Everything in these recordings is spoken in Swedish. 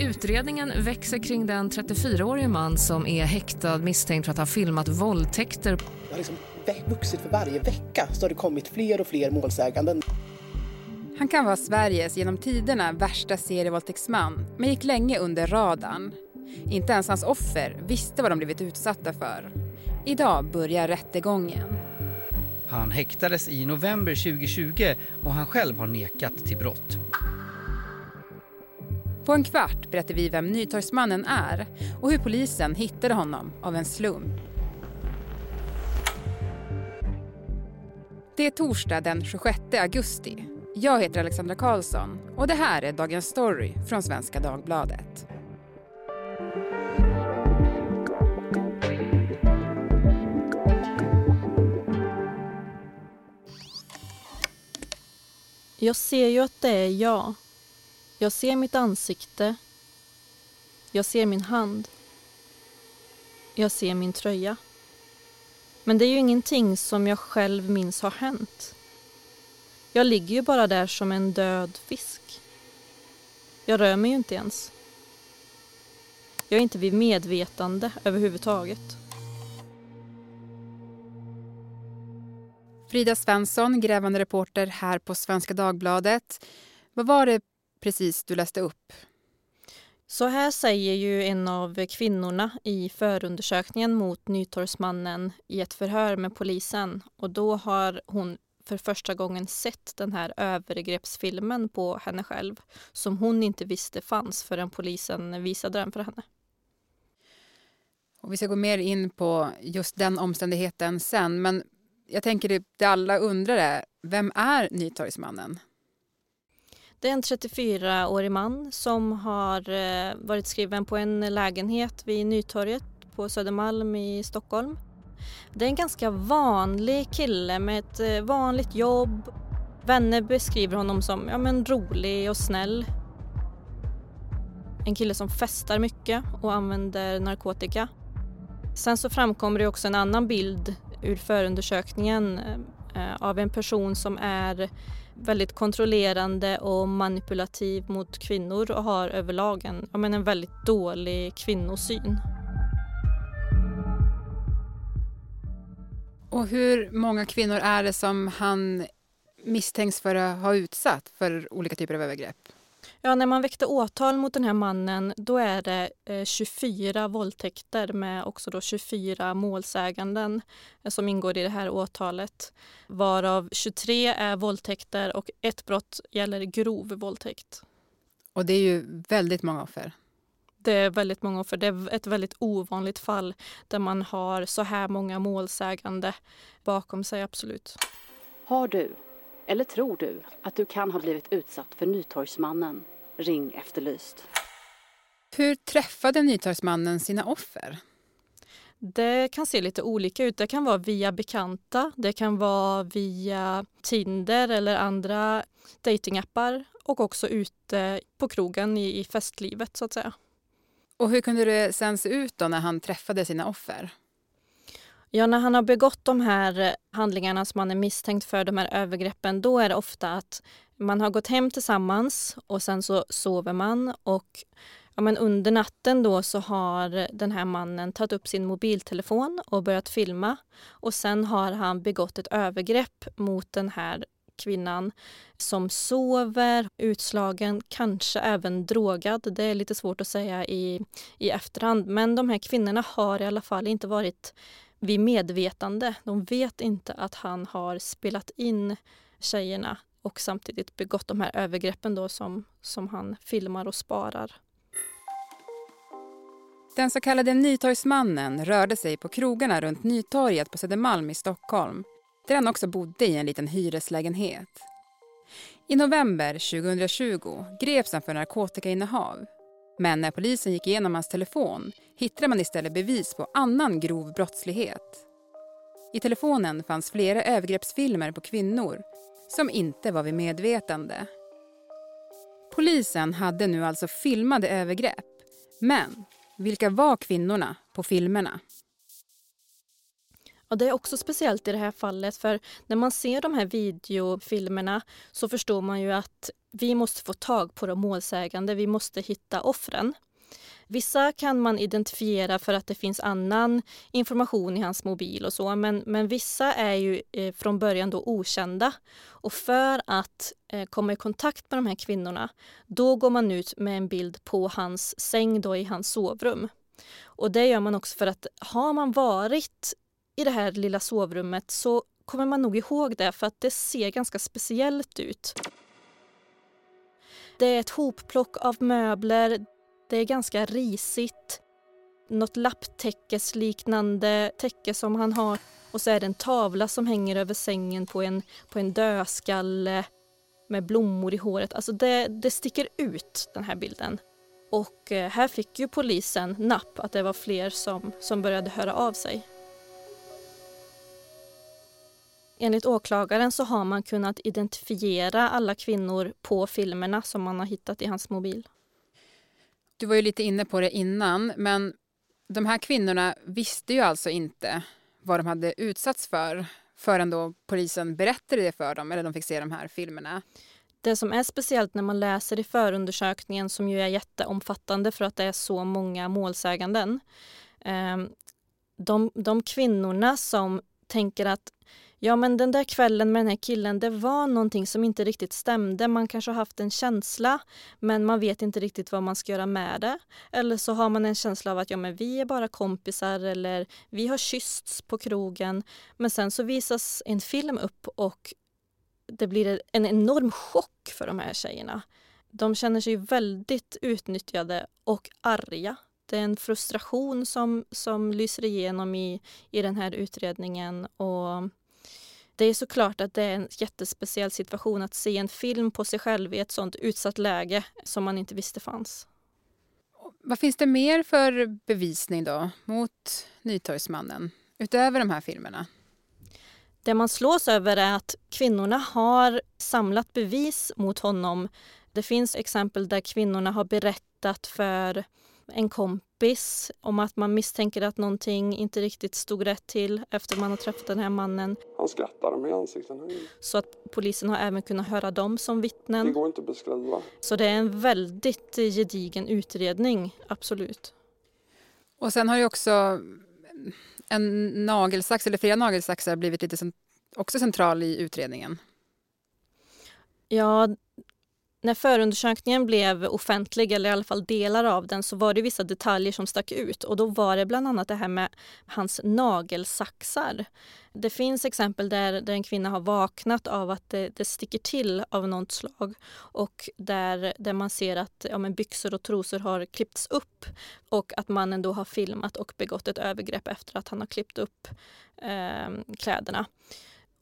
Utredningen växer kring den 34-årige man som är häktad misstänkt för att ha filmat våldtäkter. Det har liksom vuxit för varje vecka så har det kommit fler och fler målsäganden. Han kan vara Sveriges genom tiderna värsta serievåldtäktsman men gick länge under radarn. Inte ens hans offer visste vad de blivit utsatta för. Idag börjar rättegången. Han häktades i november 2020 och han själv har nekat till brott. På en kvart berättar vi vem Nytorgsmannen är och hur polisen hittade honom av en slump. Det är torsdag den 26 augusti. Jag heter Alexandra Karlsson och det här är Dagens Story från Svenska Dagbladet. Jag ser ju att det är jag. Jag ser mitt ansikte. Jag ser min hand. Jag ser min tröja. Men det är ju ingenting som jag själv minns har hänt. Jag ligger ju bara där som en död fisk. Jag rör mig ju inte ens. Jag är inte vid medvetande överhuvudtaget. Frida Svensson, grävande reporter här på Svenska Dagbladet. Vad var det precis du läste upp? Så här säger ju en av kvinnorna i förundersökningen mot Nytorgsmannen i ett förhör med polisen. Och då har hon för första gången sett den här övergreppsfilmen på henne själv som hon inte visste fanns förrän polisen visade den för henne. Och vi ska gå mer in på just den omständigheten sen, men jag tänker det, det alla undrar är, vem är Nytorgsmannen? Det är en 34-årig man som har eh, varit skriven på en lägenhet vid Nytorget på Södermalm i Stockholm. Det är en ganska vanlig kille med ett eh, vanligt jobb. Vänner beskriver honom som ja, men rolig och snäll. En kille som festar mycket och använder narkotika. Sen så framkommer det också en annan bild ur förundersökningen eh, av en person som är väldigt kontrollerande och manipulativ mot kvinnor och har överlag en, men en väldigt dålig kvinnosyn. Och hur många kvinnor är det som han misstänks för att ha utsatt för olika typer av övergrepp? Ja, när man väckte åtal mot den här mannen då är det 24 eh, våldtäkter med också då 24 målsäganden eh, som ingår i det här åtalet. Varav 23 är våldtäkter och ett brott gäller grov våldtäkt. Och det är ju väldigt många offer. Det är väldigt många offer. Det är ett väldigt ovanligt fall där man har så här många målsägande bakom sig, absolut. Har du eller tror du att du kan ha blivit utsatt för Nytorgsmannen? Ring Efterlyst. Hur träffade Nytorgsmannen sina offer? Det kan se lite olika ut. Det kan vara via bekanta, det kan vara via Tinder eller andra datingappar och också ute på krogen i, festlivet så att säga. Och hur kunde det sen se ut då när han träffade sina offer? Ja, när han har begått de här handlingarna som man är misstänkt för, de här övergreppen, då är det ofta att man har gått hem tillsammans och sen så sover man och ja, men under natten då så har den här mannen tagit upp sin mobiltelefon och börjat filma och sen har han begått ett övergrepp mot den här kvinnan som sover, utslagen, kanske även drogad. Det är lite svårt att säga i, i efterhand. Men de här kvinnorna har i alla fall inte varit vid medvetande. De vet inte att han har spelat in tjejerna och samtidigt begått de här övergreppen då som, som han filmar och sparar. Den så kallade Nytorgsmannen rörde sig på krogarna runt Nytorget på Södermalm i Stockholm där han också bodde i en liten hyreslägenhet. I november 2020 greps han för narkotikainnehav men när polisen gick igenom hans telefon hittade man istället bevis på annan grov brottslighet. I telefonen fanns flera övergreppsfilmer på kvinnor som inte var vid medvetande. Polisen hade nu alltså filmade övergrepp. Men vilka var kvinnorna på filmerna? Och det är också speciellt i det här fallet för när man ser de här videofilmerna så förstår man ju att vi måste få tag på de målsägande, vi måste hitta offren. Vissa kan man identifiera för att det finns annan information i hans mobil och så, men, men vissa är ju eh, från början då okända. Och för att eh, komma i kontakt med de här kvinnorna, då går man ut med en bild på hans säng då i hans sovrum. Och det gör man också för att har man varit i det här lilla sovrummet så kommer man nog ihåg det för att det ser ganska speciellt ut. Det är ett hopplock av möbler, det är ganska risigt. Något lapptäckesliknande täcke som han har. Och så är det en tavla som hänger över sängen på en, på en dödskalle med blommor i håret. Alltså det, det sticker ut, den här bilden. Och eh, här fick ju polisen napp att det var fler som, som började höra av sig. Enligt åklagaren så har man kunnat identifiera alla kvinnor på filmerna som man har hittat i hans mobil. Du var ju lite inne på det innan, men de här kvinnorna visste ju alltså inte vad de hade utsatts för förrän då polisen berättade det för dem eller de fick se de här filmerna. Det som är speciellt när man läser i förundersökningen som ju är jätteomfattande för att det är så många målsäganden. Ehm, de, de kvinnorna som tänker att Ja men den där kvällen med den här killen, det var någonting som inte riktigt stämde. Man kanske har haft en känsla men man vet inte riktigt vad man ska göra med det. Eller så har man en känsla av att ja, men vi är bara kompisar eller vi har kyssts på krogen. Men sen så visas en film upp och det blir en enorm chock för de här tjejerna. De känner sig väldigt utnyttjade och arga. Det är en frustration som, som lyser igenom i, i den här utredningen. Och det är såklart att det är en jättespeciell situation att se en film på sig själv i ett sånt utsatt läge som man inte visste fanns. Vad finns det mer för bevisning då mot Nytorgsmannen utöver de här filmerna? Det man slås över är att kvinnorna har samlat bevis mot honom. Det finns exempel där kvinnorna har berättat för en kompis om att man misstänker att någonting inte riktigt stod rätt till efter man har träffat den här mannen. Han skrattade med ansiktet. Så att polisen har även kunnat höra dem som vittnen. Det går inte att beskriva. Så det är en väldigt gedigen utredning, absolut. Och sen har ju också en nagelsax, eller flera nagelsaxar, blivit lite också central i utredningen. Ja, när förundersökningen blev offentlig, eller i alla fall delar av den, så var det vissa detaljer som stack ut. Och då var det bland annat det här med hans nagelsaxar. Det finns exempel där, där en kvinna har vaknat av att det, det sticker till av något slag och där, där man ser att ja, men byxor och trosor har klippts upp och att mannen då har filmat och begått ett övergrepp efter att han har klippt upp eh, kläderna.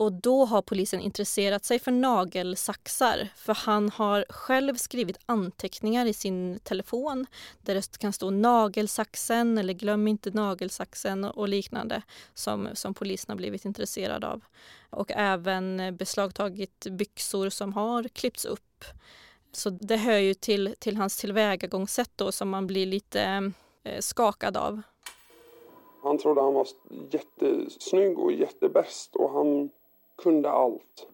Och då har polisen intresserat sig för nagelsaxar för han har själv skrivit anteckningar i sin telefon där det kan stå nagelsaxen eller glöm inte nagelsaxen och liknande som, som polisen har blivit intresserad av. Och även beslagtagit byxor som har klippts upp. Så det hör ju till, till hans tillvägagångssätt då som man blir lite eh, skakad av. Han trodde han var jättesnygg och jättebäst och han kunde allt.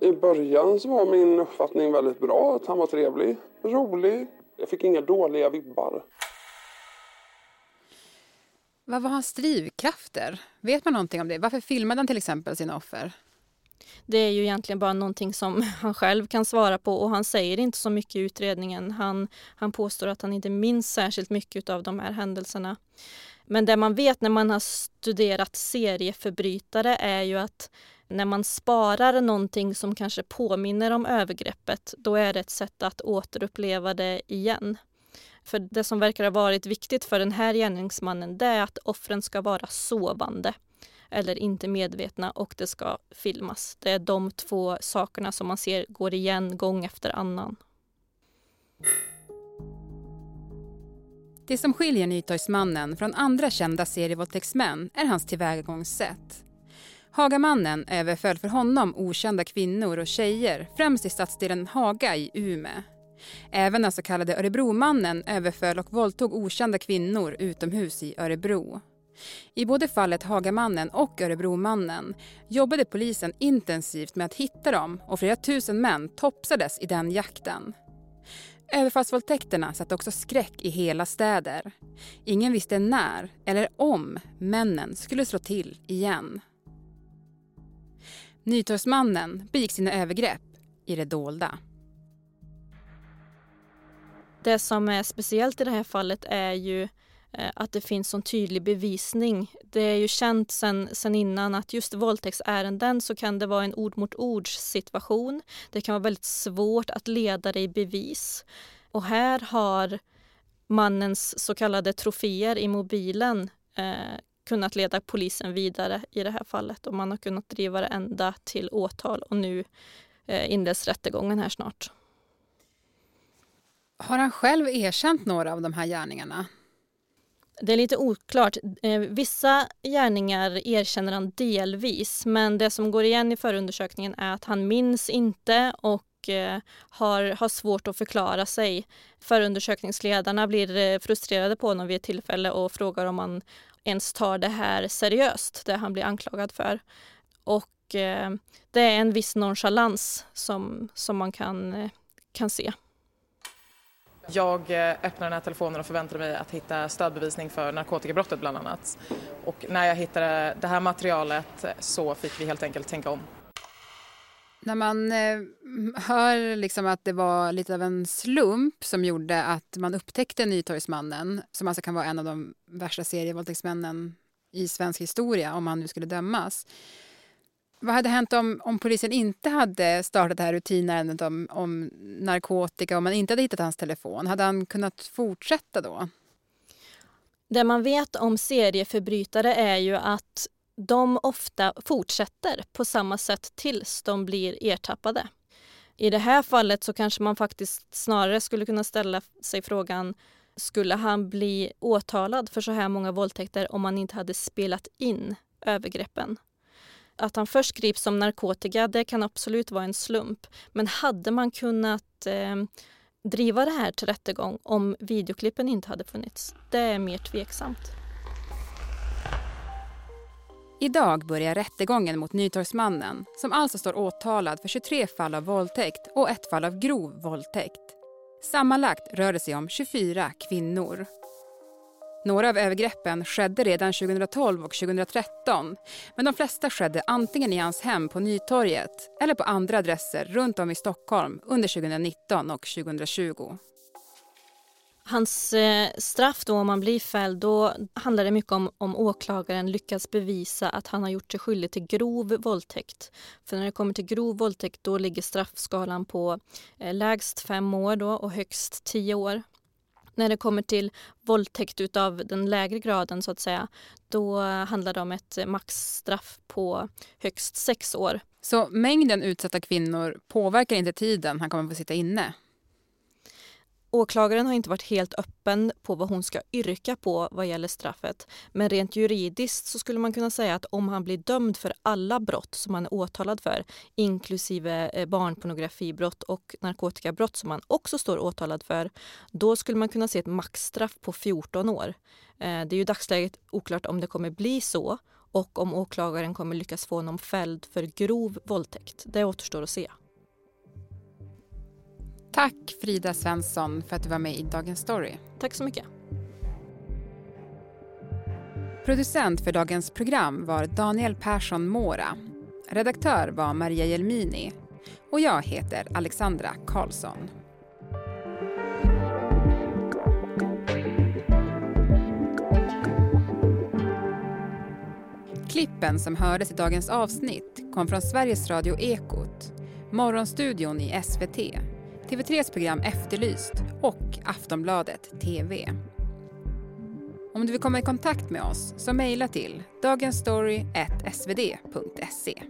I början så var min uppfattning väldigt bra, att han var trevlig, rolig. Jag fick inga dåliga vibbar. Vad var hans drivkrafter? Vet man någonting om det? Varför filmade han till exempel sina offer? Det är ju egentligen bara någonting som han själv kan svara på och han säger inte så mycket i utredningen. Han, han påstår att han inte minns särskilt mycket av de här händelserna. Men det man vet när man har studerat serieförbrytare är ju att när man sparar någonting som kanske påminner om övergreppet, då är det ett sätt att återuppleva det igen. För det som verkar ha varit viktigt för den här gärningsmannen, det är att offren ska vara sovande eller inte medvetna och det ska filmas. Det är de två sakerna som man ser går igen gång efter annan. Det som skiljer Nytorgsmannen från andra kända serievåldtäktsmän är hans tillvägagångssätt. Hagamannen överföll för honom okända kvinnor och tjejer, främst i stadsdelen Haga i Ume. Även den så kallade Örebromannen överföll och våldtog okända kvinnor utomhus i Örebro. I både fallet Hagamannen och Örebromannen jobbade polisen intensivt med att hitta dem och flera tusen män topsades i den jakten. Överfallsvåldtäkterna satte också skräck i hela städer. Ingen visste när eller om männen skulle slå till igen. Nytorgsmannen begick sina övergrepp i det dolda. Det som är speciellt i det här fallet är ju Eh, att det finns sån tydlig bevisning. Det är ju känt sen, sen innan att just våldtäktsärenden så kan det vara en ord mot ord situation. Det kan vara väldigt svårt att leda det i bevis. Och här har mannens så kallade troféer i mobilen eh, kunnat leda polisen vidare i det här fallet och man har kunnat driva det ända till åtal och nu eh, inleds rättegången här snart. Har han själv erkänt några av de här gärningarna? Det är lite oklart. Eh, vissa gärningar erkänner han delvis men det som går igen i förundersökningen är att han minns inte och eh, har, har svårt att förklara sig. Förundersökningsledarna blir eh, frustrerade på honom vid ett tillfälle och frågar om han ens tar det här seriöst, det han blir anklagad för. Och det är en viss nonchalans som, som man kan, kan se. Jag eh, öppnade den här telefonen och förväntade mig att hitta stödbevisning för narkotikabrottet bland annat. Och när jag hittade det här materialet så fick vi helt enkelt tänka om. När man eh, hör liksom att det var lite av en slump som gjorde att man upptäckte Nytorgsmannen, som alltså kan vara en av de värsta serievåldtäktsmännen i svensk historia om han nu skulle dömas. Vad hade hänt om, om polisen inte hade startat det här rutinärendet om, om narkotika, om man inte hade hittat hans telefon? Hade han kunnat fortsätta då? Det man vet om serieförbrytare är ju att de ofta fortsätter på samma sätt tills de blir ertappade. I det här fallet så kanske man faktiskt snarare skulle kunna ställa sig frågan skulle han bli åtalad för så här många våldtäkter om man inte hade spelat in övergreppen? Att han först grips som narkotika, det kan absolut vara en slump. Men hade man kunnat eh, driva det här till rättegång om videoklippen inte hade funnits? Det är mer tveksamt. Idag börjar rättegången mot Nytorgsmannen som alltså står åtalad för 23 fall av våldtäkt och ett fall av grov våldtäkt. Sammanlagt rör det sig om 24 kvinnor. Några av övergreppen skedde redan 2012 och 2013 men de flesta skedde antingen i hans hem på Nytorget eller på andra adresser runt om i Stockholm under 2019 och 2020. Hans eh, straff då, om han blir fälld, då handlar det mycket om om åklagaren lyckas bevisa att han har gjort sig skyldig till grov våldtäkt. För när det kommer till grov våldtäkt då ligger straffskalan på eh, lägst fem år då och högst tio år. När det kommer till våldtäkt av den lägre graden så att säga, då handlar det om ett maxstraff på högst sex år. Så mängden utsatta kvinnor påverkar inte tiden han kommer få sitta inne? Åklagaren har inte varit helt öppen på vad hon ska yrka på vad gäller straffet. Men rent juridiskt så skulle man kunna säga att om han blir dömd för alla brott som han är åtalad för, inklusive eh, barnpornografibrott och narkotikabrott som han också står åtalad för, då skulle man kunna se ett maxstraff på 14 år. Eh, det är ju dagsläget oklart om det kommer bli så och om åklagaren kommer lyckas få honom fälld för grov våldtäkt. Det återstår att se. Tack Frida Svensson för att du var med i Dagens Story. Tack så mycket. Producent för dagens program var Daniel Persson Mora. Redaktör var Maria Jelmini. Och jag heter Alexandra Karlsson. Klippen som hördes i dagens avsnitt kom från Sveriges Radio Ekot, Morgonstudion i SVT TV3s program Efterlyst och Aftonbladet TV. Om du vill komma i kontakt med oss så mejla till dagensstory.svd.se.